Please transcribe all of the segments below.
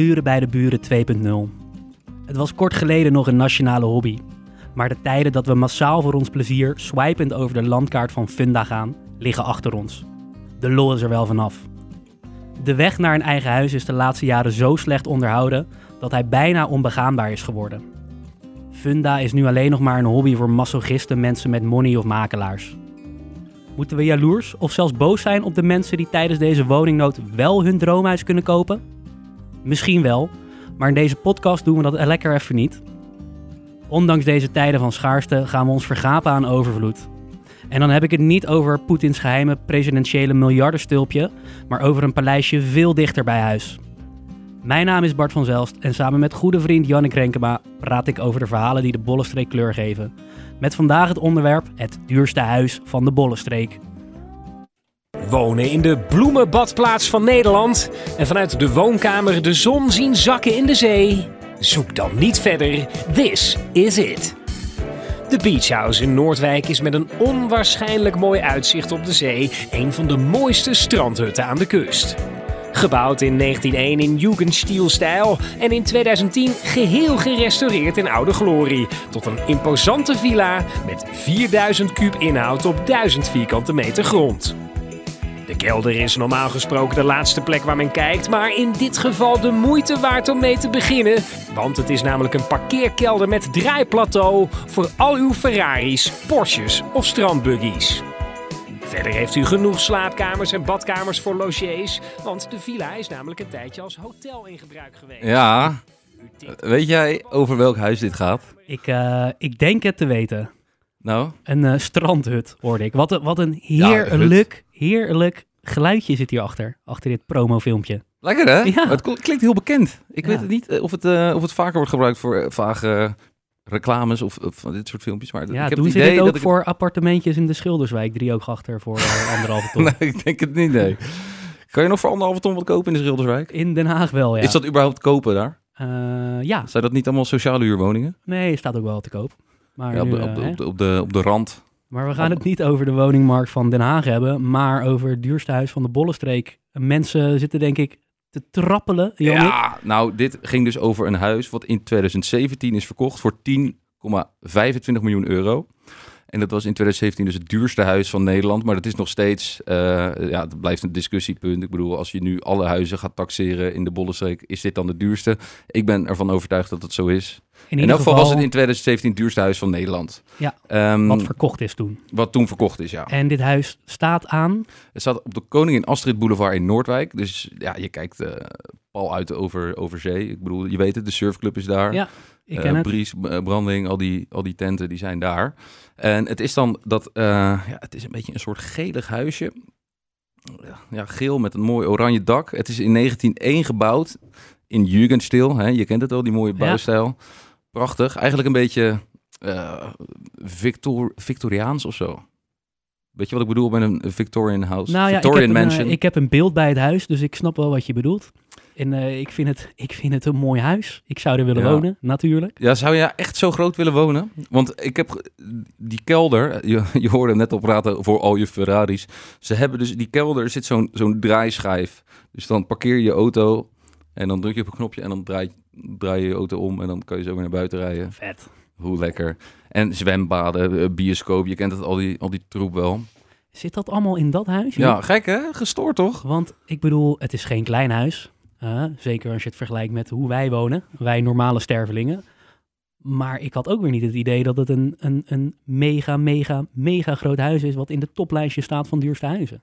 allure bij de buren 2.0. Het was kort geleden nog een nationale hobby. Maar de tijden dat we massaal voor ons plezier swipend over de landkaart van Funda gaan, liggen achter ons. De lol is er wel vanaf. De weg naar een eigen huis is de laatste jaren zo slecht onderhouden dat hij bijna onbegaanbaar is geworden. Funda is nu alleen nog maar een hobby voor masochisten, mensen met money of makelaars. Moeten we jaloers of zelfs boos zijn op de mensen die tijdens deze woningnood wel hun droomhuis kunnen kopen? Misschien wel, maar in deze podcast doen we dat lekker even niet. Ondanks deze tijden van schaarste gaan we ons vergapen aan overvloed. En dan heb ik het niet over Poetins geheime presidentiële miljardenstulpje, maar over een paleisje veel dichter bij huis. Mijn naam is Bart van Zelst en samen met goede vriend Jannik Renkema praat ik over de verhalen die de Bollenstreek kleur geven. Met vandaag het onderwerp het duurste huis van de Bollenstreek. Wonen in de bloemenbadplaats van Nederland en vanuit de woonkamer de zon zien zakken in de zee. Zoek dan niet verder. This is it. De Beach House in Noordwijk is met een onwaarschijnlijk mooi uitzicht op de zee een van de mooiste strandhutten aan de kust. Gebouwd in 1901 in Jugendstil-stijl en in 2010 geheel gerestaureerd in oude glorie. Tot een imposante villa met 4000 kuub inhoud op 1000 vierkante meter grond. De kelder is normaal gesproken de laatste plek waar men kijkt, maar in dit geval de moeite waard om mee te beginnen. Want het is namelijk een parkeerkelder met draaiplateau voor al uw Ferraris, Porsches of strandbuggies. Verder heeft u genoeg slaapkamers en badkamers voor logiers, want de villa is namelijk een tijdje als hotel in gebruik geweest. Ja, weet jij over welk huis dit gaat? Ik, eh, ik denk het te weten. Nou, Een eh, strandhut hoorde ik. Wat, een- wat een Ja, heerlijk, heerlijk geluidje zit hierachter. Achter dit promofilmpje. lekker hè? Ja. Het kl- klinkt heel bekend. Ik Ja. weet het niet eh, of het, eh, of het vaker wordt gebruikt voor vage reclames of, of dit soort filmpjes. Maar Ja, ik heb doen het ze idee dit ook dat ik voor appartementjes in de Schilderswijk? Driehoog-achter voor eh, anderhalve ton. Nee, ik denk het niet, nee. Kan je nog voor anderhalve ton wat kopen in de Schilderswijk? In Den Haag wel, ja. Is dat überhaupt kopen daar? Ja, Zijn dat niet allemaal sociale huurwoningen? nee, staat ook wel te koop. Maar, Ja, op, nu, de, op, eh, de, op, de, op, de, op de rand. maar we gaan het niet over de woningmarkt van Den Haag hebben, maar over het duurste huis van de Bollenstreek. Mensen zitten denk ik te trappelen, Jannik. Ja, nou, dit ging dus over een huis wat in 2017 is verkocht voor 10,25 miljoen euro. En dat was in 2017 dus het duurste huis van Nederland. Maar dat is nog steeds, eh, ja, het blijft een discussiepunt. Ik bedoel, als je nu alle huizen gaat taxeren in de Bollenstreek, is dit dan de duurste? Ik ben ervan overtuigd dat het zo is. In In, elk geval was het in 2017 het duurste huis van Nederland. Ja, Ehm, wat wat, verkocht is toen. toen verkocht is, ja. En dit huis staat aan. Het staat op de Koningin Astrid Boulevard in Noordwijk. Dus ja, je kijkt eh, pal uit over, over zee. Ik bedoel, je weet het, de surfclub is daar. Ja, ik Eh, ken het. Bries, eh, Branding, al die, al die tenten, die zijn daar. En het is dan dat, eh, ja, het is een beetje een soort gelig huisje. Ja, geel met een mooi oranje dak. Het is in 1901 gebouwd in Jugendstil. Hè? Je kent het wel, die mooie Ja. bouwstijl. Prachtig. Eigenlijk een beetje Victor, Victoriaans of zo. Weet je wat ik bedoel met een Victorian house? Nou ja, ik Victorian heb, een, eh, mansion. ik heb een beeld bij het huis, dus ik snap wel wat je bedoelt. En eh, ik, vind het, ik vind het een mooi huis. Ik zou er willen Ja. wonen, natuurlijk. Ja, zou je echt zo groot willen wonen? Want ik heb die kelder, je, je hoorde net al praten voor al je Ferraris. Ze hebben dus, die kelder er zit zo'n zo'n draaischijf. Dus dan parkeer je je auto en dan druk je op een knopje en dan draai, draai je je auto om en dan kan je zo weer naar buiten rijden. Vet. Hoe lekker. En zwembaden, eh, bioscoop, je kent het, al die, al die troep wel. Zit dat allemaal in dat huis? Ja, gek hè? Gestoord toch? Want ik bedoel, het is geen klein huis. Zeker als je het vergelijkt met hoe wij wonen. Wij normale stervelingen. Maar ik had ook weer niet het idee dat het een, een, een mega, mega, mega groot huis is... wat in de toplijstje staat van duurste huizen.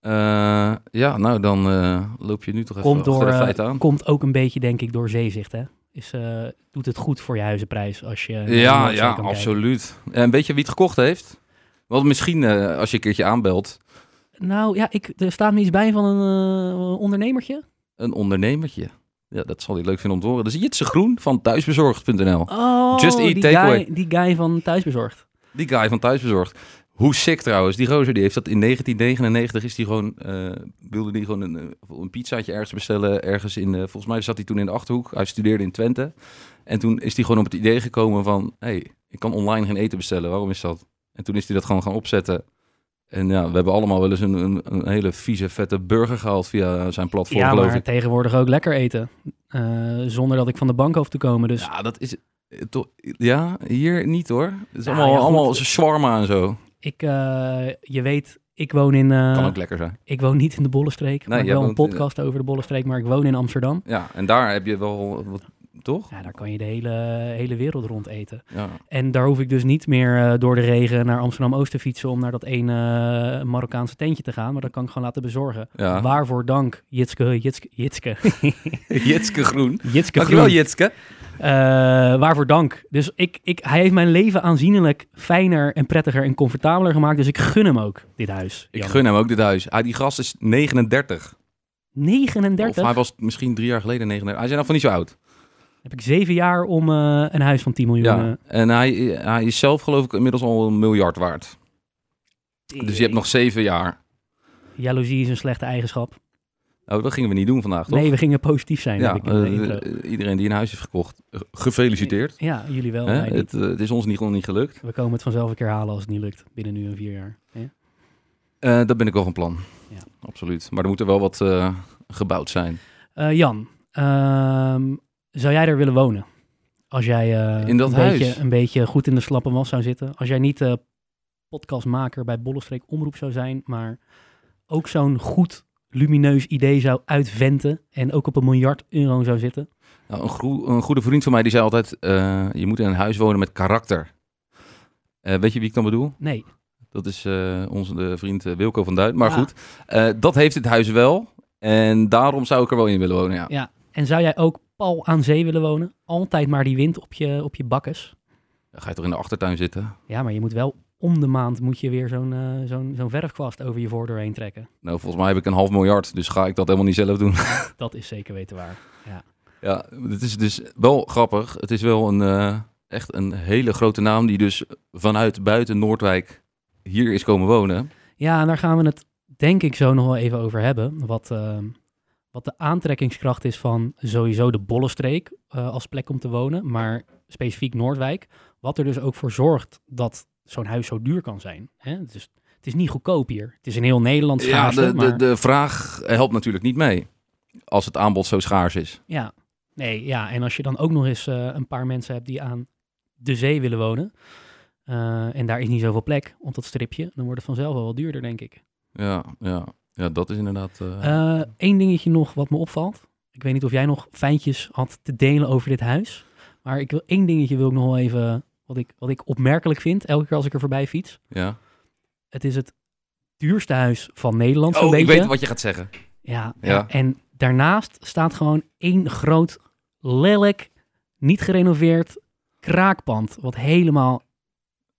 Eh, ja, nou dan eh, loop je nu toch even Komt, door, de feiten aan. komt ook een beetje, denk ik, door zeezicht, hè? Is, eh, doet het goed voor je huizenprijs als je... Ja, ja, absoluut. En weet je wie het gekocht heeft? Want misschien eh, als je een keertje aanbelt, Nou ja, ik, er staat me iets bij van een eh, ondernemertje. een ondernemertje. Ja, dat zal hij leuk vinden om te horen. Is Jitse Groen van thuisbezorgd.nl. Oh, Just Eat die, Takeaway. guy, die guy van Thuisbezorgd. Die guy van thuisbezorgd. Hoe sick trouwens. Die gozer die heeft dat in 1999 is die gewoon, eh, wilde die gewoon een, eh, een pizzaatje ergens bestellen. Ergens in, eh, volgens mij zat hij toen in de Achterhoek. Hij studeerde in Twente. En toen is hij gewoon op het idee gekomen van, hey, ik kan online geen eten bestellen. Waarom is dat? En toen is hij dat gewoon gaan opzetten. En ja, we hebben allemaal wel eens een, een, een hele vieze, vette burger gehaald via zijn platform, Ja, geloof maar ik. tegenwoordig ook lekker eten. zonder dat ik van de bank hoef te komen. Dus Ja, dat is... toch- Ja, hier niet hoor. Het is Nou, allemaal, ja, allemaal shawarma en zo. Ik, eh, je weet, ik woon in, eh, Kan ook lekker zijn. ik woon niet in de Bollenstreek. maar ik jij wel een in- podcast over de Bollenstreek, maar ik woon in Amsterdam. Ja, en daar heb je wel wat... Toch? Ja, daar kan je de hele, hele wereld rond eten. Ja. En daar hoef ik dus niet meer eh, door de regen naar Amsterdam-Oost te fietsen om naar dat ene Marokkaanse tentje te gaan. Maar dat kan ik gewoon laten bezorgen. Ja. Waarvoor dank, Jitske, Jitske, Jitske, Jitske Groen. Jitske Dankjewel, Groen. Jitske. Eh, waarvoor dank. Dus ik, ik, hij heeft mijn leven aanzienlijk fijner en prettiger en comfortabeler gemaakt. Dus ik gun hem ook, dit huis. Ik gun hem ook dit huis. Ah, die gast is 39. 39? Of hij was misschien drie jaar geleden 39. Hij is nog van niet zo oud. Heb ik zeven jaar om eh, een huis van 10 miljoen. Ja. eh, En hij, hij is zelf geloof ik inmiddels al een miljard waard. Dus je hebt nog zeven jaar. Jaloezie is een slechte eigenschap. Nou, dat gingen we niet doen vandaag, toch? Nee, we gingen positief zijn. ja, ik eh, eh, iedereen die een huis heeft gekocht, eh, gefeliciteerd. ja, jullie wel. Hè? Het, het is ons niet, nog niet gelukt. We komen het vanzelf een keer halen als het niet lukt. Binnen nu en vier jaar. Ja? Dat ben ik wel van plan. Ja. Absoluut. Maar er moet er wel wat gebouwd zijn. Jan, ehm, zou jij er willen wonen? Als jij In dat een, huis? Beetje, een beetje goed in de slappe was zou zitten. Als jij niet podcastmaker bij Bollestreek Omroep zou zijn, maar ook zo'n goed lumineus idee zou uitventen en ook op een miljard euro zou zitten. Nou, een, een goede vriend van mij die zei altijd, eh, je moet in een huis wonen met karakter. Eh, weet je wie ik dan bedoel? Nee, Dat is eh, onze de vriend Wilco van Duin. Maar Ja. goed, dat heeft het huis wel. En daarom zou ik er wel in willen wonen, ja. ja. En zou jij ook pal aan zee willen wonen? Altijd maar die wind op je, op je bakkes? Dan ga je toch in de achtertuin zitten? Ja, maar je moet wel om de maand moet je weer zo'n eh, zo'n zo'n verfkwast over je voordeur heen trekken. Nou, volgens mij heb ik een half miljard, dus ga ik dat helemaal niet zelf doen. Dat is zeker weten waar. ja, het is dus wel grappig. Het is wel een, eh, echt een hele grote naam die dus vanuit buiten Noordwijk hier is komen wonen. Ja, en daar gaan we het denk ik zo nog wel even over hebben. Wat, eh, wat de aantrekkingskracht is van sowieso de Bollenstreek eh, als plek om te wonen, maar specifiek Noordwijk. Wat er dus ook voor zorgt dat zo'n huis zo duur kan zijn. Hè? Het, is, het is niet goedkoop hier. Het is in heel Nederland Ja, schaarste, de, de, maar... de vraag helpt natuurlijk niet mee. Als het aanbod zo schaars is. Ja, nee, ja. En als je dan ook nog eens eh, een paar mensen hebt die aan de zee willen wonen. eh, en daar is niet zoveel plek op dat stripje. Dan wordt het vanzelf wel wat duurder, denk ik. Ja, ja. ja dat is inderdaad... eh, Eén dingetje nog wat me opvalt. Ik weet niet of jij nog fijntjes had te delen over dit huis. Maar ik wil één dingetje wil ik nog wel even. Wat ik, wat ik opmerkelijk vind, elke keer als ik er voorbij fiets. ja. Het is het duurste huis van Nederland. Oh, ik beetje. weet wat je gaat zeggen. Ja, Ja. en daarnaast staat gewoon één groot, lelijk, niet gerenoveerd kraakpand. Wat helemaal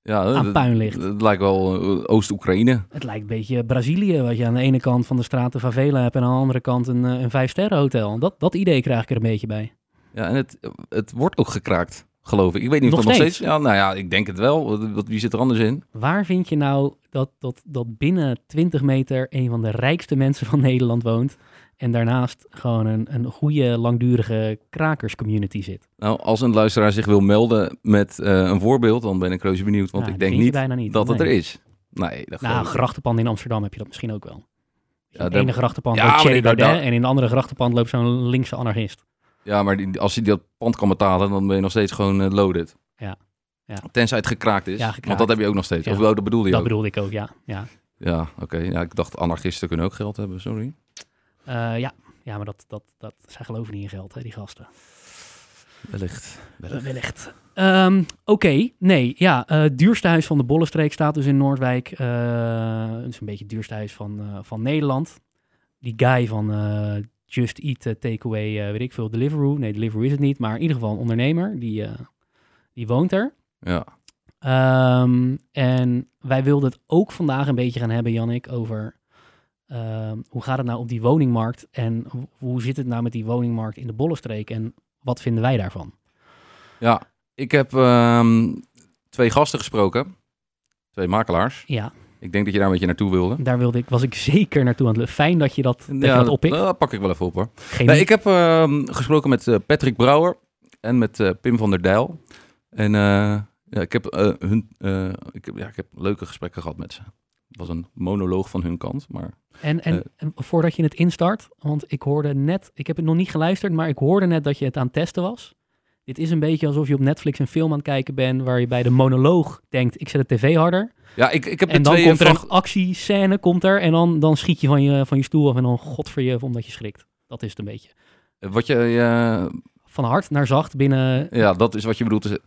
Ja, aan dat- puin ligt. Het lijkt wel eh, Oost-Oekraïne. Het lijkt een beetje Brazilië, wat je aan de ene kant van de straat een favela hebt en aan de andere kant een, eh, een vijfsterrenhotel. Dat, dat idee krijg ik er een beetje bij. Ja, en het, het wordt ook gekraakt, geloof ik. Ik weet niet of dat nog steeds? steeds... Ja, nou ja, ik denk het wel. Wat, wie zit er anders in? Waar vind je nou dat, dat, dat binnen 20 meter een van de rijkste mensen van Nederland woont en daarnaast gewoon een, een goede, langdurige krakerscommunity zit? Nou, als een luisteraar zich wil melden met eh, een voorbeeld, dan ben ik reuze benieuwd. Want Nou, ik denk niet, niet, dat het er is. Nee, dat Nou, grachtenpand in Amsterdam heb je dat misschien ook wel. In daar- ene grachtenpand Ja, loopt Thierry Baudet en in de andere grachtenpand loopt zo'n linkse anarchist. Ja, maar die, als je dat pand kan betalen, dan ben je nog steeds gewoon eh, loaded. Ja. Ja. Tenzij het gekraakt is. Ja, gekraakt. Want dat heb je ook nog steeds. Ja. Of wel, dat bedoelde je Dat ook. bedoelde ik ook, ja. Ja, Ja, oké. Ja, ik dacht anarchisten kunnen ook geld hebben. Sorry. Eh, ja. ja maar dat, dat, dat, zij geloven niet in geld, hè, die gasten. Wellicht. Wellicht. Wellicht. Ehm, Oké, nee, ja, het duurste huis van de Bollenstreek staat dus in Noordwijk. Het is een beetje het duurste huis van, van Nederland. Die guy van Just Eat eh, Takeaway, eh, weet ik veel, Deliveroo. Nee, Deliveroo is het niet, maar in ieder geval een ondernemer, die, eh, die woont er. Ja. Ehm, en wij wilden het ook vandaag een beetje gaan hebben, Jannik, over ehm, hoe gaat het nou op die woningmarkt en ho- hoe zit het nou met die woningmarkt in de Bollenstreek en wat vinden wij daarvan? Ja, ik heb ehm, twee gasten gesproken. Twee makelaars. Ja, Ik denk dat je daar een beetje naartoe wilde. daar wilde ik, was ik zeker naartoe aan het Fijn dat je dat, dat, je dat oppikt. dat pak ik wel even op hoor. Nee, ik heb ehm, gesproken met eh, Patrick Brouwer en met eh, Pim van der Dijl. En eh, ja, ik, heb, hun, ik, heb, ja, ik heb leuke gesprekken gehad met ze. was een monoloog van hun kant, maar En, en, en voordat je het instart, want ik hoorde net, ik heb het nog niet geluisterd, maar ik hoorde net dat je het aan het testen was. Dit is een beetje alsof je op Netflix een film aan het kijken bent waar je bij de monoloog denkt, ik zet de tv harder. ja, ik, ik heb En dan twee komt er frag- een actiescène, komt er, en dan, dan schiet je van je, van je stoel af en dan godverje omdat je schrikt. Dat is het een beetje. Wat je, Van hard naar zacht binnen, ja, dat is wat je bedoelt. het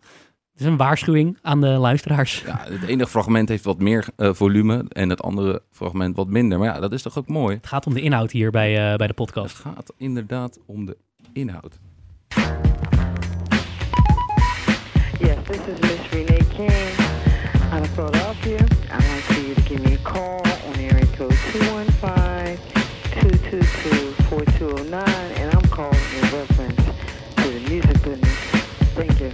is een waarschuwing aan de luisteraars. Ja, het ene fragment heeft wat meer eh, volume en het andere fragment wat minder. Maar ja, dat is toch ook mooi. Het gaat om de inhoud hier bij, eh, bij de Het podcast. gaat inderdaad om de inhoud. Is Miss Renee King out of Philadelphia. I'd like for you to give me a call on area code 215-222-4209, and I'm calling in reference to the music business. Thank you.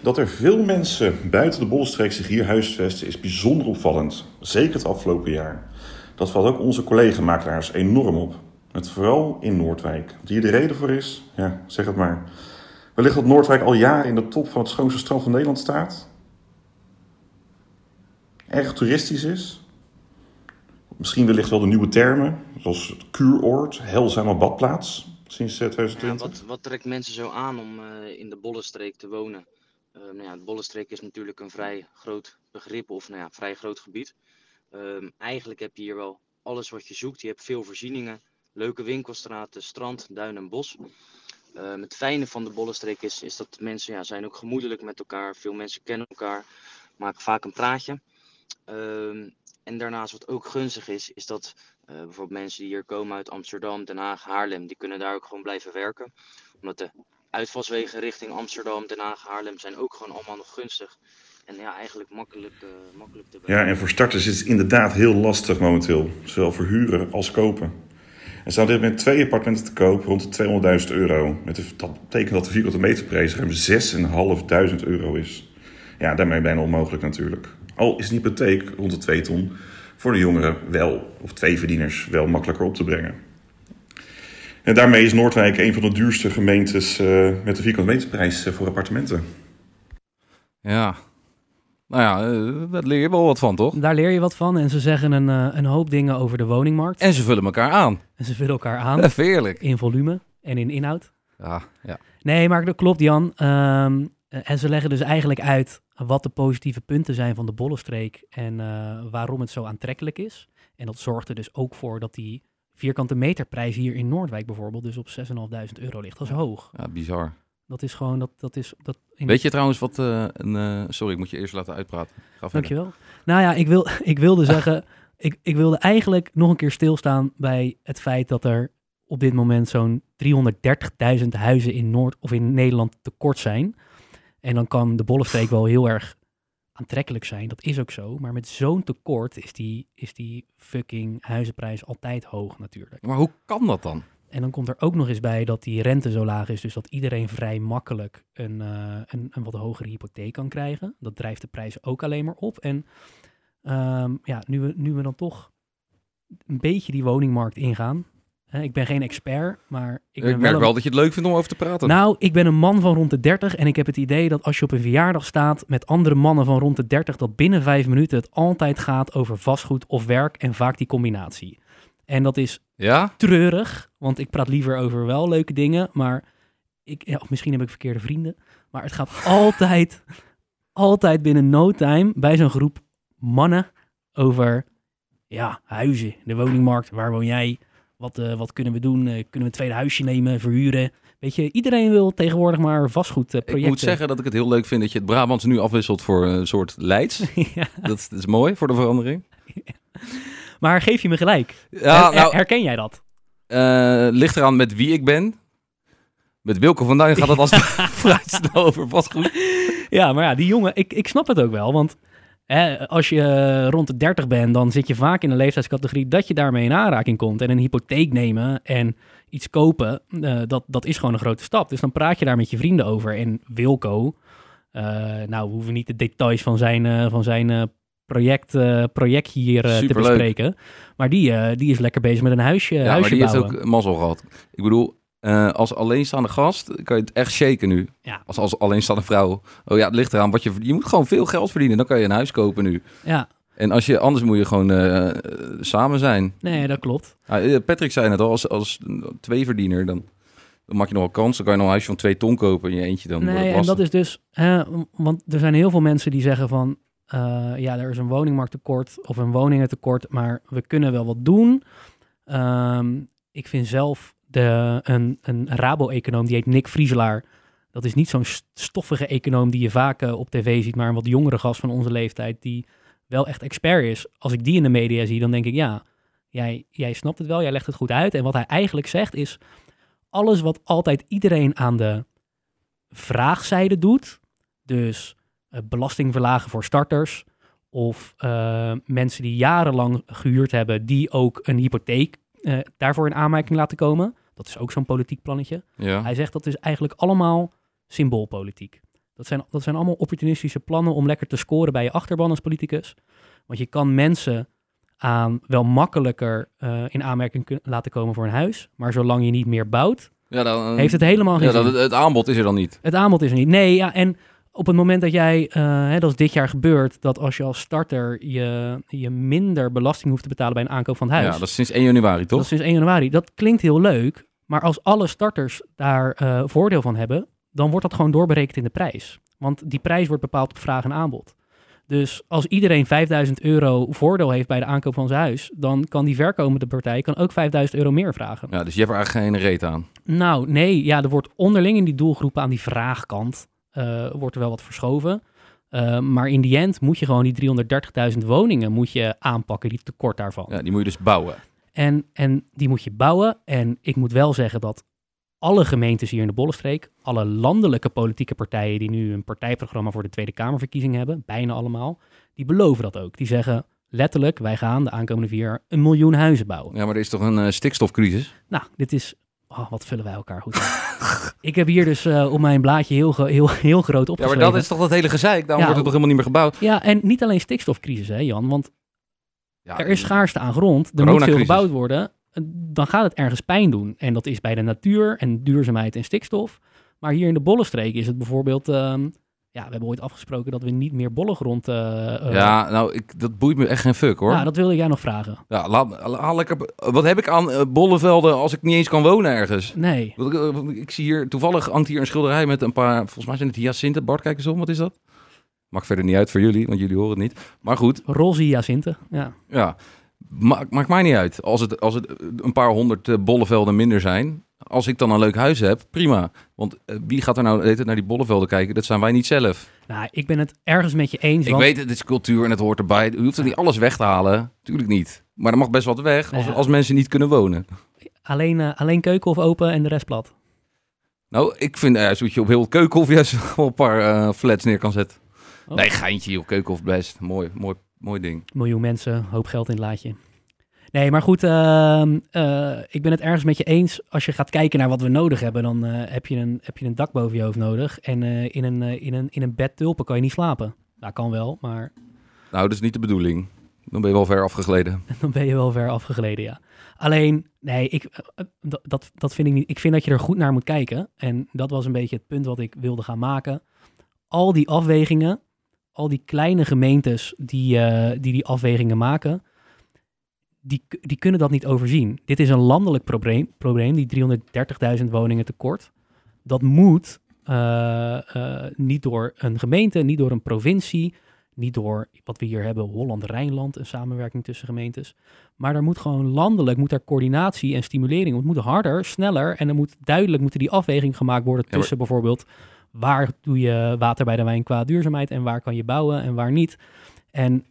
Dat er veel mensen buiten de Bollenstreek zich hier huisvesten is bijzonder opvallend. Zeker het afgelopen jaar. Dat valt ook onze collega-makelaars enorm op. Met vooral in Noordwijk. Wat hier de reden voor is? Ja, zeg het maar. Wellicht dat Noordwijk al jaren in de top van het schoonste strand van Nederland staat? Erg toeristisch is? Misschien wellicht wel de nieuwe termen, zoals het kuuroord, heilzame badplaats, sinds eh, Ja, 2020. wat, wat trekt mensen zo aan om eh, in de Bollenstreek te wonen? Eh, nou ja, de Bollenstreek is natuurlijk een vrij groot begrip of nou ja, vrij groot gebied. Ehm, eigenlijk heb je hier wel alles wat je zoekt. Je hebt veel voorzieningen, leuke winkelstraten, strand, duin en bos. Ehm, het fijne van de Bollenstreek is, is dat mensen ja, zijn ook gemoedelijk met elkaar. Veel mensen kennen elkaar, maken vaak een praatje. Ehm, en daarnaast wat ook gunstig is, is dat eh, bijvoorbeeld mensen die hier komen uit Amsterdam, Den Haag, Haarlem, die kunnen daar ook gewoon blijven werken. Omdat de uitvalswegen richting Amsterdam, Den Haag, Haarlem zijn ook gewoon allemaal nog gunstig. En ja, eigenlijk makkelijk, eh, makkelijk te Ja, bereiken. en voor starters is het inderdaad heel lastig momenteel. Zowel verhuren als kopen. Er staan dit moment twee appartementen te koop rond de 200.000 euro. Met dat betekent dat de vierkante meterprijs ruim 6.500 euro is. Ja, daarmee bijna onmogelijk natuurlijk. Al is een hypotheek rond de 2 ton voor de jongeren wel, of twee verdieners, wel makkelijker op te brengen. En daarmee is Noordwijk een van de duurste gemeentes eh, met de vierkante meterprijs eh, voor appartementen. Ja, nou ja, eh, daar leer je wel wat van, toch? Daar leer je wat van en ze zeggen een, eh, een hoop dingen over de woningmarkt. En ze vullen elkaar aan. En ze vullen elkaar aan Even eerlijk. in volume en in inhoud. Ja, ja. Nee, maar dat klopt, Jan. Ehm, en ze leggen dus eigenlijk uit wat de positieve punten zijn van de Bollenstreek en eh, waarom het zo aantrekkelijk is. En dat zorgt er dus ook voor dat die vierkante meterprijs hier in Noordwijk bijvoorbeeld dus op 6.500 euro ligt. Dat is hoog. ja bizar. Dat is gewoon, dat, dat is... Dat in Weet je trouwens wat eh, een... eh, sorry, ik moet je eerst laten uitpraten. Ga. Dankjewel. Nou ja, ik, wil, ik wilde zeggen, ik, ik wilde eigenlijk nog een keer stilstaan bij het feit dat er op dit moment zo'n 330.000 huizen in Noord of in Nederland tekort zijn. En dan kan de Bollenstreek wel heel erg aantrekkelijk zijn. Dat is ook zo. Maar met zo'n tekort is die, is die fucking huizenprijs altijd hoog natuurlijk. Maar hoe kan dat dan? En dan komt er ook nog eens bij dat die rente zo laag is, dus dat iedereen vrij makkelijk een, eh, een, een wat hogere hypotheek kan krijgen. Dat drijft de prijzen ook alleen maar op. En ehm, ja, nu we, nu we dan toch een beetje die woningmarkt ingaan. Hè, ik ben geen expert, maar ik, Ik, merk een- wel dat je het leuk vindt om over te praten. nou, ik ben een man van rond de 30 en ik heb het idee dat als je op een verjaardag staat met andere mannen van rond de 30, dat binnen vijf minuten het altijd gaat over vastgoed of werk en vaak die combinatie. En dat is ja? treurig, want ik praat liever over wel leuke dingen, maar ik, ja, of misschien heb ik verkeerde vrienden, maar het gaat altijd, altijd binnen no time bij zo'n groep mannen over, ja, huizen, de woningmarkt, waar woon jij, wat, eh, wat kunnen we doen, Eh, kunnen we een tweede huisje nemen, verhuren. Weet je, iedereen wil tegenwoordig maar vastgoedprojecten. Ik moet zeggen dat ik het heel leuk vind dat je het Brabants nu afwisselt voor een soort Leids. ja, dat, dat is mooi voor de verandering. maar geef je me gelijk? Ja, Her- nou, herken jij dat? eh, ligt eraan met wie ik ben. Met Wilco van Duin gaat het als snel over vastgoed. Ja, maar ja, die jongen, ik, ik snap het ook wel. Want hè, als je rond de 30 bent, dan zit je vaak in een leeftijdscategorie dat je daarmee in aanraking komt. En een hypotheek nemen en iets kopen, eh, dat, dat is gewoon een grote stap. Dus dan praat je daar met je vrienden over. En Wilco, eh, nou, we hoeven niet de details van zijn, van zijn project, eh, project hier eh, te bespreken. Maar die, eh, die is lekker bezig met een huisje, Ja, maar die heeft bouwen. ook mazzel gehad. Ik bedoel, als alleenstaande gast kan je het echt shaken nu. Ja. Als, als alleenstaande vrouw. Oh ja, het ligt eraan. Wat je, je moet gewoon veel geld verdienen. Dan kan je een huis kopen nu. Ja, En als je, anders moet je gewoon samen zijn. nee, dat klopt. Patrick zei het al, als, als tweeverdiener, dan, dan maak je nog wel kans. Dan kan je nog een huisje van twee ton kopen in je eentje. Dan Nee, en dat is dus, hè, want er zijn heel veel mensen die zeggen van, eh, ja, er is een woningmarkttekort of een woningentekort, maar we kunnen wel wat doen. Ehm, ik vind zelf de, een, een Rabo-econoom, die heet Nick Vrieselaar. Dat is niet zo'n st- stoffige econoom die je vaak eh, op tv ziet, maar een wat jongere gast van onze leeftijd, die wel echt expert is. Als ik die in de media zie, dan denk ik, ja, jij, jij snapt het wel, jij legt het goed uit. En wat hij eigenlijk zegt is, alles wat altijd iedereen aan de vraagzijde doet, dus belasting verlagen voor starters, of eh, mensen die jarenlang gehuurd hebben, die ook een hypotheek eh, daarvoor in aanmerking laten komen. Dat is ook zo'n politiek plannetje. Ja. Hij zegt dat is eigenlijk allemaal symboolpolitiek. Dat zijn, dat zijn allemaal opportunistische plannen om lekker te scoren bij je achterban als politicus. Want je kan mensen aan wel makkelijker eh, in aanmerking laten komen voor een huis. Maar zolang je niet meer bouwt, Ja, dan, heeft het helemaal geen ja, zin. dan, het aanbod is er dan niet. Het aanbod is er niet. Nee, ja, en op het moment dat jij, eh, hè, dat is dit jaar gebeurd, dat als je als starter je, je minder belasting hoeft te betalen bij een aankoop van het huis. Ja, dat is sinds 1 januari, Dat toch? is sinds 1 januari. Dat klinkt heel leuk, maar als alle starters daar eh, voordeel van hebben, dan wordt dat gewoon doorberekend in de prijs. Want die prijs wordt bepaald op vraag en aanbod. Dus als iedereen 5000 euro voordeel heeft bij de aankoop van zijn huis, dan kan die verkomende partij kan ook 5000 euro meer vragen. Ja, dus je hebt er eigenlijk geen reet aan. Nou, nee, ja, er wordt onderling in die doelgroepen aan die vraagkant eh, wordt er wel wat verschoven. Eh, maar in die end moet je gewoon die 330.000 woningen moet je aanpakken, die tekort daarvan. Ja, die moet je dus bouwen. En, en die moet je bouwen. En ik moet wel zeggen dat alle gemeentes hier in de Bollenstreek, alle landelijke politieke partijen die nu een partijprogramma voor de Tweede Kamerverkiezing hebben, bijna allemaal, die beloven dat ook. Die zeggen letterlijk, wij gaan de aankomende vier jaar een miljoen huizen bouwen. Ja, maar er is toch een eh, stikstofcrisis? Nou, dit is. Oh, wat vullen wij elkaar goed ik heb hier dus eh, op mijn blaadje heel, heel, heel groot Ja, opgeschreven. maar dat is toch dat hele gezeik? Daarom Ja, wordt het toch helemaal niet meer gebouwd? Ja, en niet alleen stikstofcrisis, hè, Jan. Want Ja, er is schaarste aan grond. Er moet veel gebouwd worden. Dan gaat het ergens pijn doen. En dat is bij de natuur en duurzaamheid en stikstof. Maar hier in de Bollenstreek is het bijvoorbeeld... ehm, ja, we hebben ooit afgesproken dat we niet meer bollengrond... eh eh, Ja, nou, ik, dat boeit me echt geen fuck, hoor. nou, dat wilde jij nog vragen. Ja, laat, haal lekker... Wat heb ik aan eh, bollevelden als ik niet eens kan wonen ergens? Nee. Ik, ik zie hier, toevallig hangt hier een schilderij met een paar, volgens mij zijn het hyacinten. Bart, kijk eens om, wat is dat? Maakt verder niet uit voor jullie, want jullie horen het niet. Maar goed, Roze hyacinthe. Ja. ja, maakt maakt mij niet uit. Als het, als het een paar honderd eh, bollevelden minder zijn, als ik dan een leuk huis heb, prima. Want eh, wie gaat er nou tijd naar die bollevelden kijken? Dat zijn wij niet zelf. Nou, ik ben het ergens met je eens. Ik want- weet, het is cultuur en het hoort erbij. U hoeft er niet alles weg te halen. Tuurlijk niet. Maar er mag best wat weg als, als mensen niet kunnen wonen. Alleen, eh, alleen keuken of open en de rest plat. Nou, ik vind uh, zodat je op heel keukenhof juist wel een paar flats neer kan zetten. Oh. Nee, geintje op keukenhof best. Mooi, mooi, mooi ding. miljoen mensen, hoop geld in het laadje. Nee, maar goed, ehm, eh, ik ben het ergens met je eens. Als je gaat kijken naar wat we nodig hebben, dan eh, heb, je een, heb je een dak boven je hoofd nodig. En eh, in, een, in, een, in een bed tulpen kan je niet slapen. Dat kan wel, maar Nou, dat is niet de bedoeling. Dan ben je wel ver afgegleden. dan ben je wel ver afgegleden, ja. Alleen, nee, ik, dat, dat vind ik niet. Ik vind dat je er goed naar moet kijken. En dat was een beetje het punt wat ik wilde gaan maken. Al die afwegingen, al die kleine gemeentes die eh, die, die afwegingen maken, die, die kunnen dat niet overzien. Dit is een landelijk probleem, probleem die 330.000 woningen tekort. Dat moet eh, eh, niet door een gemeente, niet door een provincie, niet door wat we hier hebben, Holland-Rijnland, een samenwerking tussen gemeentes. Maar er moet gewoon landelijk, moet er coördinatie en stimulering. Het moet harder, sneller en er moet duidelijk moeten die afweging gemaakt worden maar- tussen bijvoorbeeld waar doe je water bij de wijn qua duurzaamheid en waar kan je bouwen en waar niet. En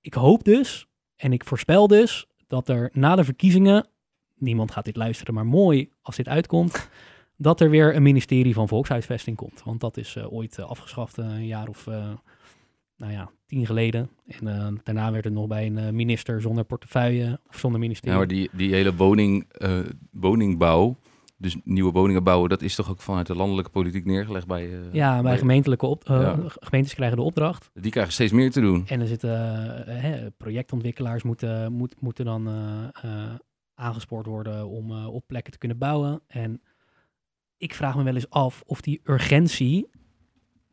ik hoop dus en ik voorspel dus dat er na de verkiezingen, niemand gaat dit luisteren, maar mooi als dit uitkomt, dat er weer een ministerie van Volkshuisvesting komt. Want dat is eh, ooit eh, afgeschaft eh, een jaar of, nou ja, tien geleden. En daarna werd het nog bij een minister zonder portefeuille of zonder ministerie. Ja, maar die, die hele woning, woningbouw, dus nieuwe woningen bouwen, dat is toch ook vanuit de landelijke politiek neergelegd bij... eh, ja, bij gemeentelijke op, eh, Ja. gemeentes krijgen de opdracht. Die krijgen steeds meer te doen. En er zitten eh, hè, projectontwikkelaars moeten, moet, moeten dan aangespoord worden om op plekken te kunnen bouwen. En ik vraag me wel eens af of die urgentie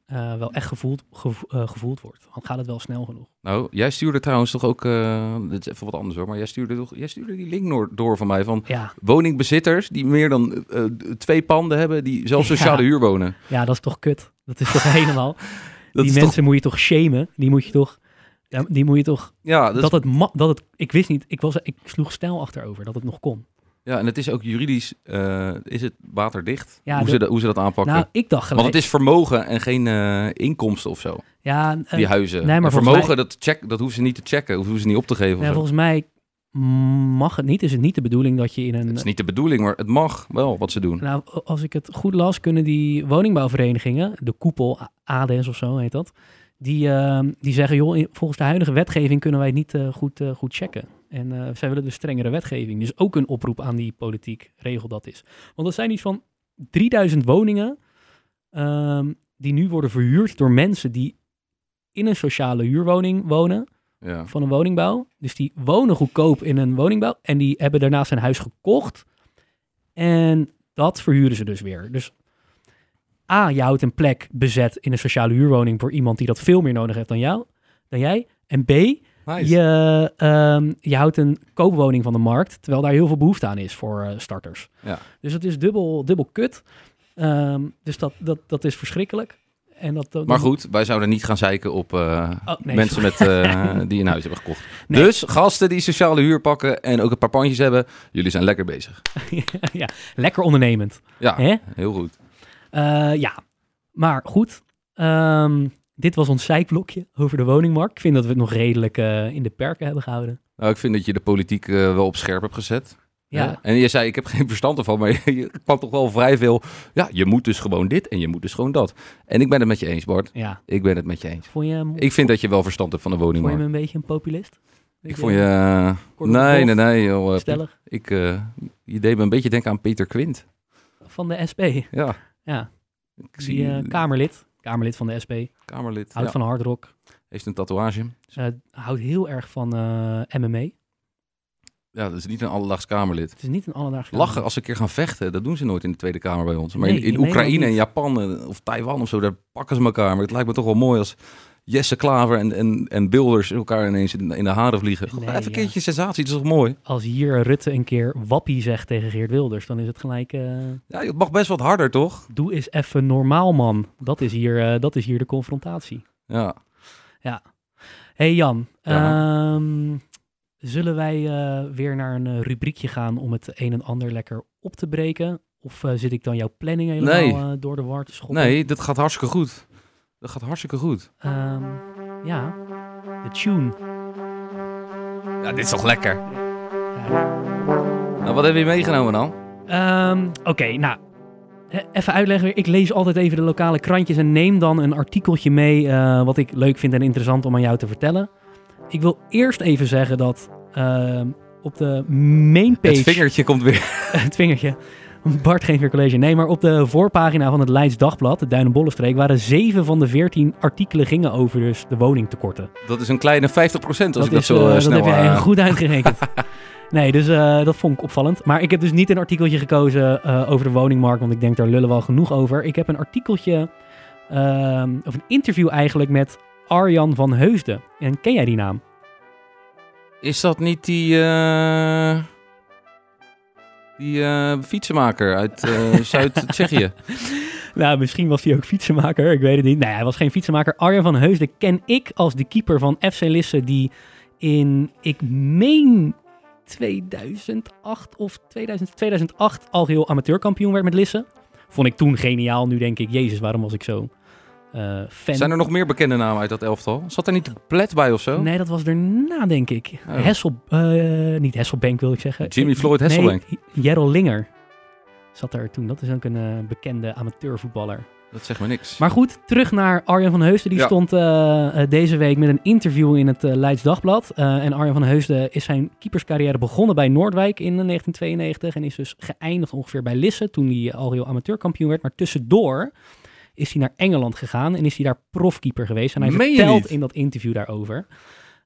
eh, wel echt gevoeld, gevo- eh, gevoeld wordt. Dan gaat het wel snel genoeg. Nou, jij stuurde trouwens toch ook, eh, dit is even wat anders hoor, maar jij stuurde, toch, jij stuurde die link door, van mij van Ja, woningbezitters die meer dan twee panden hebben, die zelf sociale Ja. huur wonen. ja, dat is toch kut. Dat is toch helemaal... Dat die mensen moet je toch shamen? Die moet je toch... Ja, die moet je toch... ja, dat Dat, is- het, dat het... Ik wist niet... Ik, was, ik sloeg stijl achterover dat het nog kon. Ja, en het is ook juridisch, eh, is het waterdicht, Ja, hoe, de- ze dat, hoe ze dat aanpakken. Nou, ik dacht gelijk... Want het is vermogen en geen eh, inkomsten of zo, ja, eh, die huizen. nee, maar vermogen, dat, check, dat hoeven ze niet te checken, of hoeven ze niet op te geven. zo. volgens mij mag het niet. Is het niet de bedoeling dat je in een... Het is niet de bedoeling, maar het mag wel wat ze doen. Nou, als ik het goed las, kunnen die woningbouwverenigingen, de koepel, A- ADES of zo heet dat, die, die zeggen, joh, volgens de huidige wetgeving kunnen wij het niet goed, goed checken. En eh, zij willen dus strengere wetgeving. Dus ook een oproep aan die politiek, regel dat is. Want er zijn iets van 3000 woningen ehm, die nu worden verhuurd door mensen die in een sociale huurwoning wonen Ja. van een woningbouw. Dus die wonen goedkoop in een woningbouw en die hebben daarnaast een huis gekocht. En dat verhuren ze dus weer. Dus A, je houdt een plek bezet in een sociale huurwoning voor iemand die dat veel meer nodig heeft dan jou, dan jij. En B, je, ehm, je houdt een koopwoning van de markt, terwijl daar heel veel behoefte aan is voor eh, starters. Ja. Dus het is dubbel, dubbel kut. Ehm, dus dat, dat, dat is verschrikkelijk. En dat, dat- Maar goed, wij zouden niet gaan zeiken op eh, Oh, nee, mensen met, eh, die een huis hebben gekocht. Nee. Dus gasten die sociale huur pakken en ook een paar pandjes hebben, jullie zijn lekker bezig. ja, lekker ondernemend. Ja, Hè? heel goed. Ja, maar goed. Ehm, dit was ons zijblokje over de woningmarkt. Ik vind dat we het nog redelijk eh, in de perken hebben gehouden. Nou, ik vind dat je de politiek eh, wel op scherp hebt gezet. Ja, Hè? En je zei, ik heb geen verstand ervan, maar je, je kwam toch wel vrij veel... Ja, je moet dus gewoon dit en je moet dus gewoon dat. En ik ben het met je eens, Bart. ja. Ik ben het met je eens. Vond je, hem- Ik vind dat je wel verstand hebt van de vond je woningmarkt. hem een beetje een populist? Ik vond je... nee, nee, nee, joh. eh, Stellig. Ik, je deed me een beetje denken aan Peter Quint. Van de SP. Ja, Ja, ik zie die Kamerlid. Kamerlid van de SP. Kamerlid. Houdt ja. van hardrock. Heeft een tatoeage. Eh, houdt heel erg van eh, MMA. Ja, dat is niet een alledaags Kamerlid. Het is niet een alledaags Lachen als ze een keer gaan vechten, dat doen ze nooit in de Tweede Kamer bij ons. Maar Nee, in, in Oekraïne en. Japan eh, of Taiwan of zo, daar pakken ze elkaar. Maar het lijkt me toch wel mooi als Jesse Klaver en, en, en Bilders elkaar ineens in, in de haren vliegen. Nee, Even een ja. keertje sensatie, dat is toch mooi? Als hier Rutte een keer wappie zegt tegen Geert Wilders, dan is het gelijk... eh, Ja, het mag best wat harder, toch? doe eens even normaal, man. Dat is hier, eh, dat is hier de confrontatie. Ja. hey Jan, Ja. ehm, zullen wij eh, weer naar een rubriekje gaan om het een en ander lekker op te breken? Of zit ik dan jouw planning helemaal Nee. door de war te schoppen? Nee, dat gaat hartstikke goed. Dat gaat hartstikke goed. Ehm, ja, de tune. Ja, dit is toch lekker? Ja. Nou, wat heb je meegenomen dan? Ehm, Oké, nou, e- even uitleggen. Ik lees altijd even de lokale krantjes en neem dan een artikeltje mee eh, wat ik leuk vind en interessant om aan jou te vertellen. Ik wil eerst even zeggen dat ehm, op de mainpage... Het vingertje komt weer. het vingertje. Bart geen college. Nee, maar op de voorpagina van het Leids Dagblad, de Duin- en Bollenstreek, waren zeven van de veertien artikelen gingen over dus de woningtekorten. Dat is een kleine 50% als ik dat is, zo eh, eh, dat snel... heb jij eh, goed uitgerekend. nee, dus eh, dat vond ik opvallend. Maar ik heb dus niet een artikeltje gekozen eh, over de woningmarkt, want ik denk daar lullen wel genoeg over. Ik heb een artikeltje, ehm, of een interview eigenlijk met Arjan van Heusden. En ken jij die naam? Is dat niet die... Die eh, fietsenmaker uit eh, Zuid-Tsjechië. Nou, misschien was hij ook fietsenmaker, ik weet het niet. Nee, hij was geen fietsenmaker. Arjan van Heusden ken ik als de keeper van FC Lisse die in, ik meen 2008 of 2000, 2008 al heel amateurkampioen werd met Lisse. Vond ik toen geniaal. Nu denk ik, jezus, waarom was ik zo eh, fan? Zijn er nog meer bekende namen uit dat elftal? Zat er niet Plet bij of zo? Nee, dat was daarna, denk ik. Oh. Hessel, eh, niet Hesselbank wil ik zeggen. Jimmy Eh, Floyd Hesselbank. Nee, Jerrel Linger zat er toen. Dat is ook een bekende amateurvoetballer. Dat zegt me niks. Maar goed, terug naar Arjan van Heusden. Die Ja. stond deze week met een interview in het Leids Dagblad. En Arjan van Heusden is zijn keeperscarrière begonnen bij Noordwijk in 1992. En is dus geëindigd ongeveer bij Lisse toen hij al heel amateurkampioen werd. Maar tussendoor is hij naar Engeland gegaan en is hij daar profkeeper geweest. En hij Meen vertelt in dat interview daarover.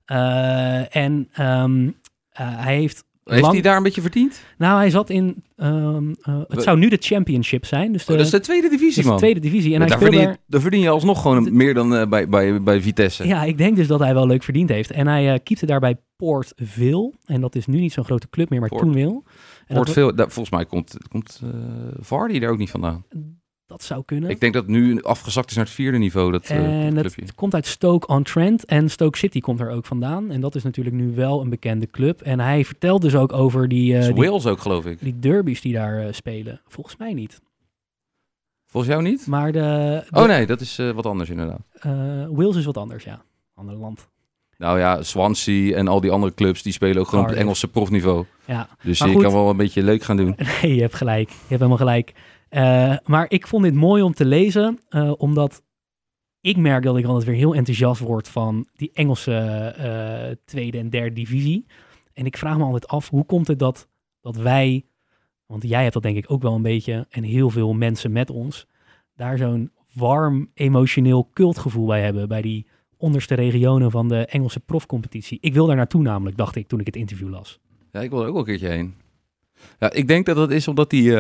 Eh, en ehm, eh, hij heeft Heeft lang- hij daar een beetje verdiend? Nou, hij zat in... ehm, eh, het zou nu de championship zijn. Dus de, Oh, dat is de tweede divisie, is de man. tweede divisie. En Ja, hij daar, verdien je, daar... verdien je alsnog gewoon meer dan bij, bij, bij Vitesse. Ja, ik denk dus dat hij wel leuk verdiend heeft. En hij eh keepte daarbij Port Vale. En dat is nu niet zo'n grote club meer, maar Port- toen Wordt dat, veel, daar- volgens mij komt, komt Vardy daar ook niet vandaan. Dat zou kunnen. Ik denk dat het nu afgezakt is naar het vierde niveau, dat, eh, En het komt uit Stoke-on-Trent en Stoke City komt er ook vandaan. En dat is natuurlijk nu wel een bekende club. En hij vertelt dus ook over die, die, Wales ook, geloof ik. die derbies die daar eh, spelen. Volgens mij niet. Volgens jou niet? Maar de, de- Oh nee, dat is wat anders inderdaad. Wales is wat anders, ja. Ander land. Nou ja, Swansea en al die andere clubs, die spelen ook gewoon op het. Engelse profniveau. Ja, Dus Maar je goed. kan wel een beetje leuk gaan doen. nee, je hebt gelijk. Je hebt helemaal gelijk. Eh, maar ik vond dit mooi om te lezen, eh, omdat ik merk dat ik altijd weer heel enthousiast word van die Engelse eh, tweede en derde divisie. En ik vraag me altijd af, hoe komt het dat, dat wij, want jij hebt dat denk ik ook wel een beetje, en heel veel mensen met ons, daar zo'n warm, emotioneel cultgevoel bij hebben, bij die onderste regionen van de Engelse profcompetitie. Ik wil daar naartoe namelijk, dacht ik toen ik het interview las. Ja, ik wil er ook wel een keertje heen. Ja, ik denk dat dat is omdat die,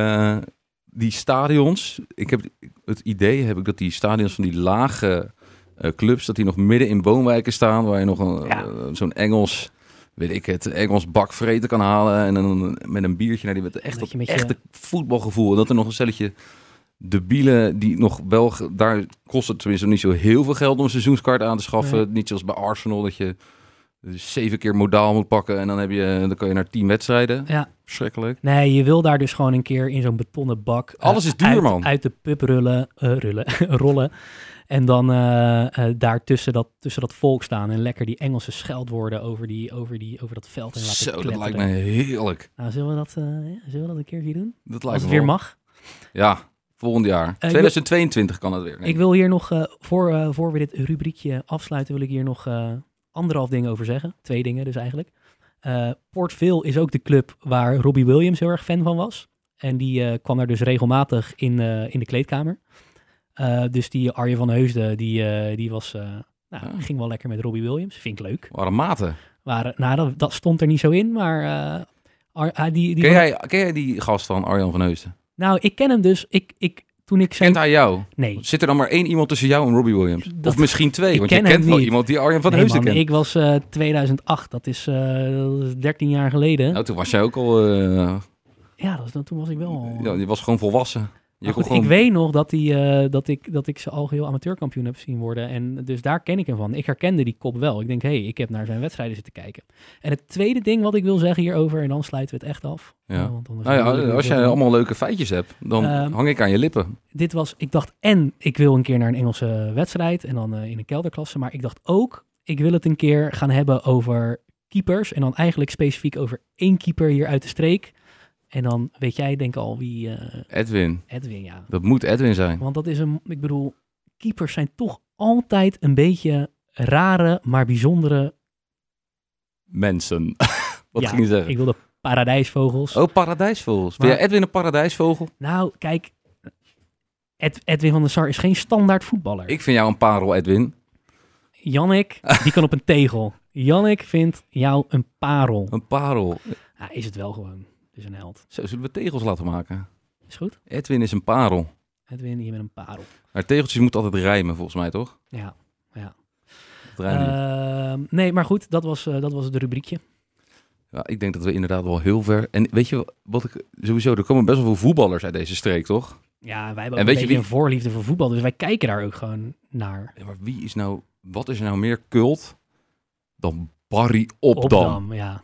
die stadions... Ik heb het idee heb ik dat die stadions van die lage eh, clubs... dat die nog midden in woonwijken staan... waar je nog een, Ja. eh, zo'n Engels... weet ik het, Engels bak vreten kan halen... en dan met een biertje naar die met echt Dat je- echte voetbalgevoel... en dat er nog een stelletje debielen die nog wel... daar kost het tenminste niet zo heel veel geld... om een seizoenskaart aan te schaffen. Nee. Niet zoals bij Arsenal dat je... Zeven keer modaal moet pakken en dan, heb je, dan kan je naar tien wedstrijden. Ja. Verschrikkelijk. Nee, je wil daar dus gewoon een keer in zo'n betonnen bak. eh, Alles is duur, uit, man. Uit de pub rullen, eh, rullen rollen. En dan eh, daar tussen dat, tussen dat volk staan. En lekker die Engelse scheldwoorden over, die, over, die, over dat veld. En laten Zo, dat lijkt me heerlijk. Nou, zullen we, dat, zullen we dat een keertje doen? Dat Als lijkt het me weer wel. mag. Ja, volgend jaar. wil- 2022 kan het weer. Ik wil hier nog, voor, voor we dit rubriekje afsluiten, wil ik hier nog anderhalf dingen over zeggen. Twee dingen dus eigenlijk. Eh Port Vale is ook de club waar Robbie Williams heel erg fan van was. En die eh, kwam daar dus regelmatig in, eh, in de kleedkamer. Dus die Arjen van Heusden, die, die was, nou, Ah. ging wel lekker met Robbie Williams. Vind ik leuk. Waren maten. Maar, nou, dat, dat stond er niet zo in, maar... Ar- ah, die, die Ken jij, ken jij die gast van Arjan van Heusden? Nou, ik ken hem dus. Ik, ik, toen ik zijn... Kent hij jou? Nee, Zit er dan maar één iemand tussen jou en Robbie Williams? Dat- of misschien twee, ik want ken je kent wel niet. iemand die Arjan van nee, Heusden kent. ik was eh 2008, dat is, eh, dat is 13 jaar geleden. Nou, toen was jij ook al... eh, Ja, dat, was- toen was ik wel al... ja, je was gewoon volwassen. Je Maar kon goed, gewoon... Ik weet nog dat, die, eh, dat, ik, dat ik ze al heel amateurkampioen heb zien worden. En dus daar ken ik hem van. Ik herkende die kop wel. Ik denk, hé, hey, ik heb naar zijn wedstrijden zitten kijken. En het tweede ding wat ik wil zeggen hierover, en dan sluiten we het echt af. Ja. Want Nou ja, als jij allemaal leuke feitjes hebt, dan Ehm, hang ik aan je lippen. Dit was, ik dacht, en ik wil een keer naar een Engelse wedstrijd en dan eh, in een kelderklasse. Maar ik dacht ook, ik wil het een keer gaan hebben over keepers. En dan eigenlijk specifiek over één keeper hier uit de streek. En dan weet jij denk ik al wie eh, Edwin, Edwin, ja. dat moet Edwin zijn. Want dat is een, ik bedoel, keepers zijn toch altijd een beetje rare, maar bijzondere. Mensen. Wat Ja, ging je zeggen? Ik wilde paradijsvogels. Oh, paradijsvogels. Maar- Ben jij Edwin een paradijsvogel? Nou, kijk, Ed- Edwin van der Sar is geen standaard voetballer. Ik vind jou een parel, Edwin. Jannik, die kan op een tegel. Jannik vindt jou een parel. Een parel. Ja, is het wel gewoon. Is een held. Zo, zullen we tegels laten maken? Is goed? Edwin is een parel. Edwin, je bent een parel. Maar tegeltjes moeten altijd rijmen, volgens mij, toch? Ja. Niet. Ehm, nee, maar goed, dat was, eh, dat was het rubriekje. Ja, ik denk dat we inderdaad wel heel ver... En weet je wat ik... Sowieso, er komen best wel veel voetballers uit deze streek, toch? Ja, wij hebben ook een je wie- een voorliefde voor voetbal, dus wij kijken daar ook gewoon naar. Ja, maar wie is nou... Wat is er nou meer cult dan Barry Opdam? Opdam, ja.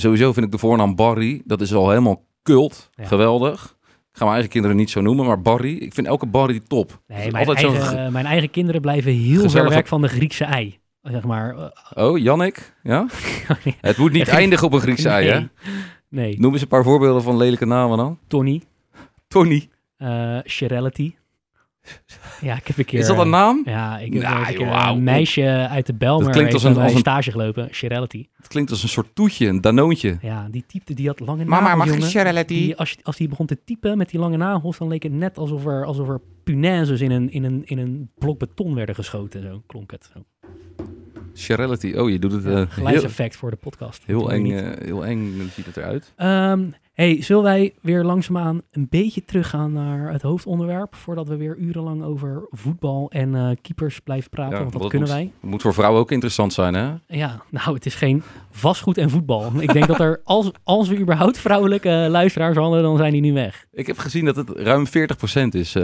Sowieso vind ik de voornaam Barry, dat is al helemaal cult. Ja. Geweldig. Ik ga mijn eigen kinderen niet zo noemen, maar Barry... Ik vind elke Barry top. Nee, mijn eigen, mijn eigen kinderen blijven heel ver gezellige- weg van de Griekse ei. Zeg maar. Oh, Jannik? Ja? Het moet niet eindigen op een Griekse ei, hè? nee. Noem eens een paar voorbeelden van lelijke namen dan. Tony, Tony. eh Shirelity. Ja, ik heb een keer... Is dat een eh, naam? Ja, ik heb Nou, een keer wauw. een meisje uit de Belmer Dat klinkt als een- als een- stage gelopen. Shirelity. Het klinkt als een soort toetje, een danoontje. Ja, die typte, die had lange Mama, nagels, mag. Shirelity? Die, als, als die begon te typen met die lange nagels, dan leek het net alsof er, alsof er punaises in een, in, een, in een blok beton werden geschoten. Zo klonk het. Zo. Charity. Oh, je doet het Ja, eh, geluidseffect voor de podcast. heel, eng, eh, heel eng ziet het eruit. Ehm, hey, zullen wij weer langzaamaan een beetje teruggaan naar het hoofdonderwerp... voordat we weer urenlang over voetbal en eh, keepers blijven praten? Ja, want dat dat kunnen moet- wij. Moet voor vrouwen ook interessant zijn, hè? Ja, nou, het is geen vastgoed en voetbal. Ik denk dat er, als, als we überhaupt vrouwelijke luisteraars hadden... dan zijn die nu weg. Ik heb gezien dat het ruim 40% is.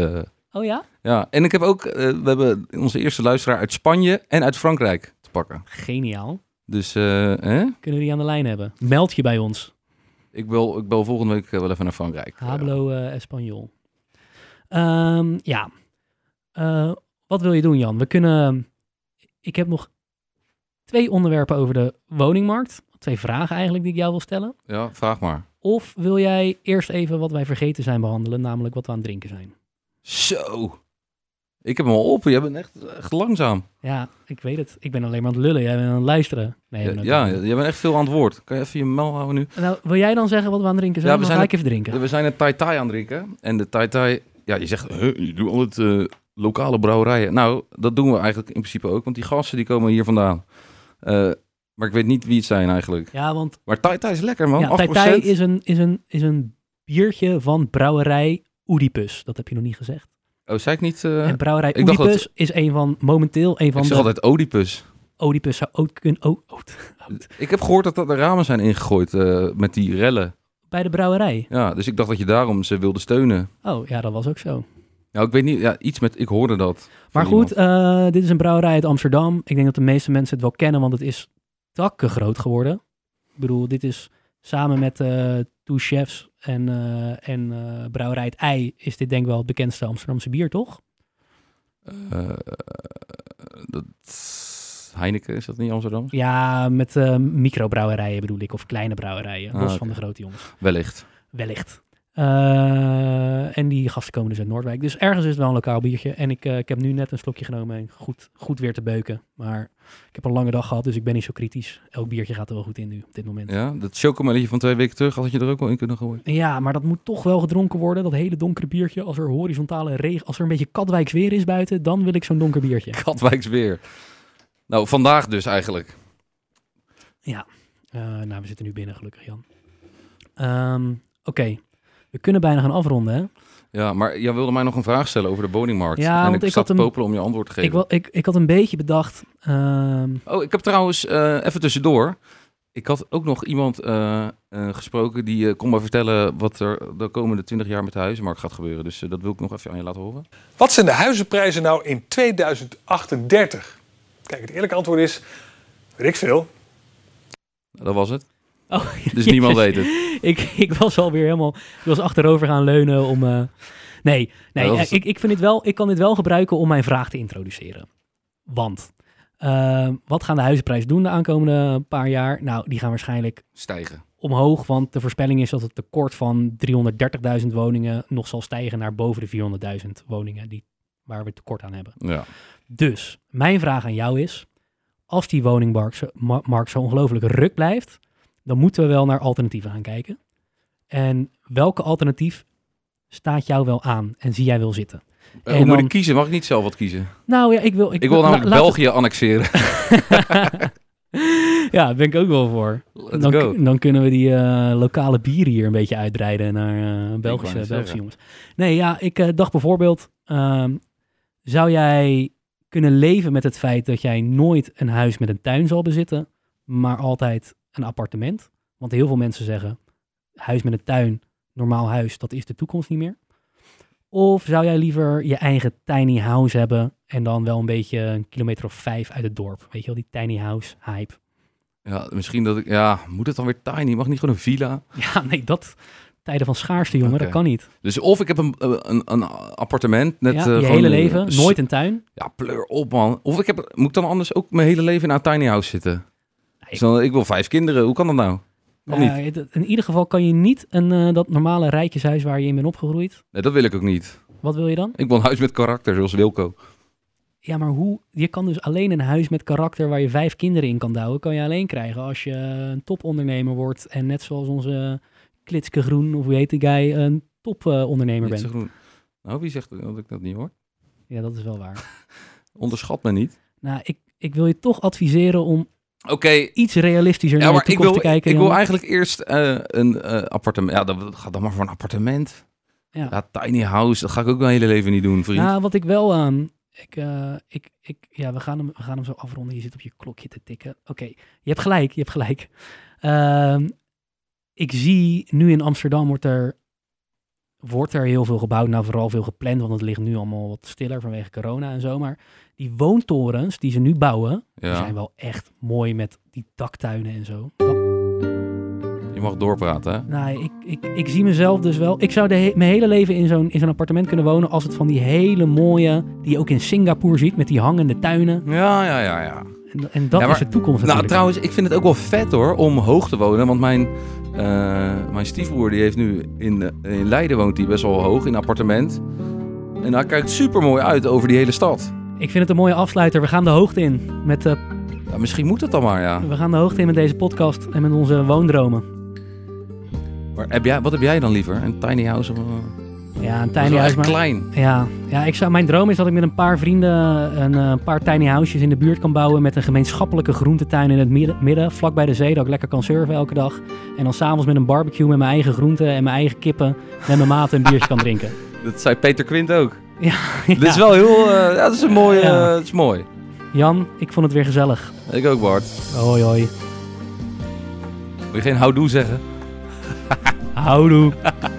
Oh ja? ja, en ik heb ook, we hebben onze eerste luisteraar uit Spanje en uit Frankrijk pakken. Geniaal. Dus, eh, hè? Kunnen we die aan de lijn hebben? Meld je bij ons. Ik bel, ik bel volgende week eh, wel even naar Frankrijk. Hablo eh Espanol. Ehm, ja. Wat wil je doen, Jan? We kunnen... Ik heb nog twee onderwerpen over de woningmarkt. Twee vragen eigenlijk die ik jou wil stellen. Ja, vraag maar. Of wil jij eerst even wat wij vergeten zijn behandelen, namelijk wat we aan het drinken zijn? Zo. Ik heb hem al op. Jij bent echt, echt langzaam. Ja, ik weet het. Ik ben alleen maar aan het lullen. Jij bent aan het luisteren. Nee, Ja, ja, jij bent echt veel aan het woord. Kan je even je mel houden nu? Nou, wil jij dan zeggen wat we aan het drinken zijn? Ja, we zijn ik even drinken. We zijn een Tai Tai aan het drinken. En de Tai Tai, ja, je zegt, huh, je doet altijd eh, lokale brouwerijen. Nou, dat doen we eigenlijk in principe ook. Want die gasten die komen hier vandaan. Eh, maar ik weet niet wie het zijn eigenlijk. Ja, want Maar Tai Tai is lekker, man. ja, 8%. Tai Tai is een, is, een, is een biertje van brouwerij Oedipus. Dat heb je nog niet gezegd. Oh, zei ik niet? eh, en brouwerij Oedipus is een van, momenteel een van ik de... altijd Oedipus. Oedipus zou ook kunnen... Oh, oud- oud. Ik heb gehoord dat dat de ramen zijn ingegooid eh, met die rellen. Bij de brouwerij. Ja, dus ik dacht dat je daarom ze wilde steunen. Oh, ja, dat was ook zo. Nou, ik weet niet, ja, iets met, ik hoorde dat. Maar goed, eh, dit is een brouwerij uit Amsterdam. Ik denk dat de meeste mensen het wel kennen, want het is takken groot geworden. Ik bedoel, dit is samen met eh Two Chefs en, eh, en eh, Brouwerij het Ei... is dit denk ik wel het bekendste Amsterdamse bier, toch? Dat, Heineken, is dat niet Amsterdam? Ja, met microbrouwerijen bedoel ik, of kleine brouwerijen. Ah, los van de grote jongens. Wellicht. Wellicht. Eh, en die gasten komen dus uit Noordwijk. Dus ergens is het wel een lokaal biertje. En ik, eh, ik heb nu net een slokje genomen en goed, goed weer te beuken. Maar ik heb een lange dag gehad, dus ik ben niet zo kritisch. Elk biertje gaat er wel goed in nu, op dit moment. Ja. Ja, dat chocomelletje van twee weken terug had je er ook wel in kunnen gooien. maar dat moet toch wel gedronken worden. Dat hele donkere biertje. Als er horizontale regen, als er een beetje Katwijks weer is buiten, dan wil ik zo'n donker biertje. Katwijks weer. Nou, vandaag dus eigenlijk. Eh, nou, we zitten nu binnen, gelukkig Jan. Ehm, Oké, we kunnen bijna gaan afronden. Hè? Ja, maar jij wilde mij nog een vraag stellen over de woningmarkt. Ja, en want ik, ik zat had te popelen om je antwoord te geven. Ik, ik, ik had een beetje bedacht. ehm, Oh, ik heb trouwens, eh, even tussendoor. Ik had ook nog iemand eh, eh, gesproken die eh, kon me vertellen wat er de komende 20 jaar met de huizenmarkt gaat gebeuren. Dus dat wil ik nog even aan je laten horen. Wat zijn de huizenprijzen nou in 2038? Kijk, het eerlijke antwoord is, weet ik veel. Dat was het. Oh, Dus niemand weet het. ik, ik was alweer helemaal. Ik was achterover gaan leunen om. eh, nee, nee eh, ik, ik, vind dit wel, ik kan dit wel gebruiken om mijn vraag te introduceren. Want. eh, wat gaan de huizenprijzen doen de aankomende paar jaar? Nou, die gaan waarschijnlijk Stijgen. omhoog. Want de voorspelling is dat het tekort van 330.000 woningen nog zal stijgen naar boven de 400.000 woningen die, waar we tekort aan hebben. Ja. Dus mijn vraag aan jou is: als die woningmarkt zo, ma- markt zo ongelooflijk ruk blijft, dan moeten we wel naar alternatieven gaan kijken. En welke alternatief staat jou wel aan en zie jij wel zitten? En hoe moet ik kiezen? Mag ik niet zelf wat kiezen? Nou ja, ik wil. Ik wil namelijk België annexeren. ja, daar ben ik ook wel voor. Let's Dan, go. dan kunnen we die eh, lokale bieren hier een beetje uitbreiden naar eh, Belgische, Belgische zeggen. jongens. Nee, ja, ik dacht bijvoorbeeld, ehm, zou jij kunnen leven met het feit dat jij nooit een huis met een tuin zal bezitten, maar altijd een appartement? Want heel veel mensen zeggen, huis met een tuin, normaal huis, dat is de toekomst niet meer. Of zou jij liever je eigen tiny house hebben en dan wel een beetje een kilometer of vijf uit het dorp? Weet je wel, die tiny house hype. Ja, misschien dat ik... Ja, moet het dan weer tiny? Mag niet gewoon een villa? Ja, nee, dat tijden van schaarste, jongen, dat kan niet. Dus of ik heb een, eh, een, een appartement. Net, ja, eh, je hele leven, nooit een tuin. Ja, pleur op, man. Of ik heb, moet ik dan anders ook mijn hele leven in een tiny house zitten? Dan, ik wil vijf kinderen. Hoe kan dat nou? Kan Nou, in ieder geval kan je niet een, eh, dat normale rijtjeshuis waar je in bent opgegroeid. Nee, dat wil ik ook niet. Wat wil je dan? Ik wil een huis met karakter, zoals Wilco. Ja, maar hoe? Je kan dus alleen een huis met karakter waar je vijf kinderen in kan douwen, kan je alleen krijgen als je een topondernemer wordt en net zoals onze Klitske Groen, of hoe heet die guy, een topondernemer bent. groen. Nou, wie zegt dat ik dat niet hoor? Ja, dat is wel waar. Onderschat me niet. Nou, ik, ik wil je toch adviseren om Oké, iets realistischer ja, naar de maar ik toekomst wil, te kijken. ik wil eigenlijk eerst eh, een eh, appartement. Ja, dan ga dan maar voor een appartement. Ja. Ja. tiny house, dat ga ik ook mijn hele leven niet doen, vriend. Ja, wat ik wel aan. ik, eh, ik, ik, ja, we gaan, hem, we gaan hem zo afronden. Je zit op je klokje te tikken. Oké, je hebt gelijk, je hebt gelijk. Ehm, ik zie nu in Amsterdam wordt er, wordt er heel veel gebouwd. Nou, vooral veel gepland, want het ligt nu allemaal wat stiller vanwege corona en zo. Maar die woontorens die ze nu bouwen, die zijn wel echt mooi met die daktuinen en zo. Je mag doorpraten, hè? nou, ik, ik, ik zie mezelf dus wel. Ik zou de he- mijn hele leven in zo'n, in zo'n appartement kunnen wonen als het van die hele mooie, die je ook in Singapore ziet, met die hangende tuinen. Ja, ja, ja, ja. En, en dat Ja, maar- is de toekomst Nou, trouwens, ik vind het ook wel vet hoor, om hoog te wonen. Want mijn, eh, mijn stiefbroer die heeft nu in, eh, in Leiden woont hij best wel hoog, in een appartement. En hij kijkt super mooi uit over die hele stad. Ik vind het een mooie afsluiter. We gaan de hoogte in met, eh, Ja, misschien moet het dan maar, ja. we gaan de hoogte in met deze podcast en met onze woondromen. Maar heb jij, wat heb jij dan liever? Een tiny house of een... Ja, een tiny house. Maar, klein. ja, ja ik zou, mijn droom is dat ik met een paar vrienden een eh, paar tiny houses in de buurt kan bouwen. Met een gemeenschappelijke groentetuin in het midden, midden vlak bij de zee. Dat ik lekker kan surfen elke dag. En dan s'avonds met een barbecue met mijn eigen groenten en mijn eigen kippen. Met mijn maat een biertje kan drinken. Dat zei Peter Quint ook. Ja, Dit is wel heel... eh, ja, dat is een mooie... Ja. eh, is mooi. Jan, ik vond het weer gezellig. Ik ook, Bart. Hoi hoi. Wil je geen houdoe zeggen? Houdoe.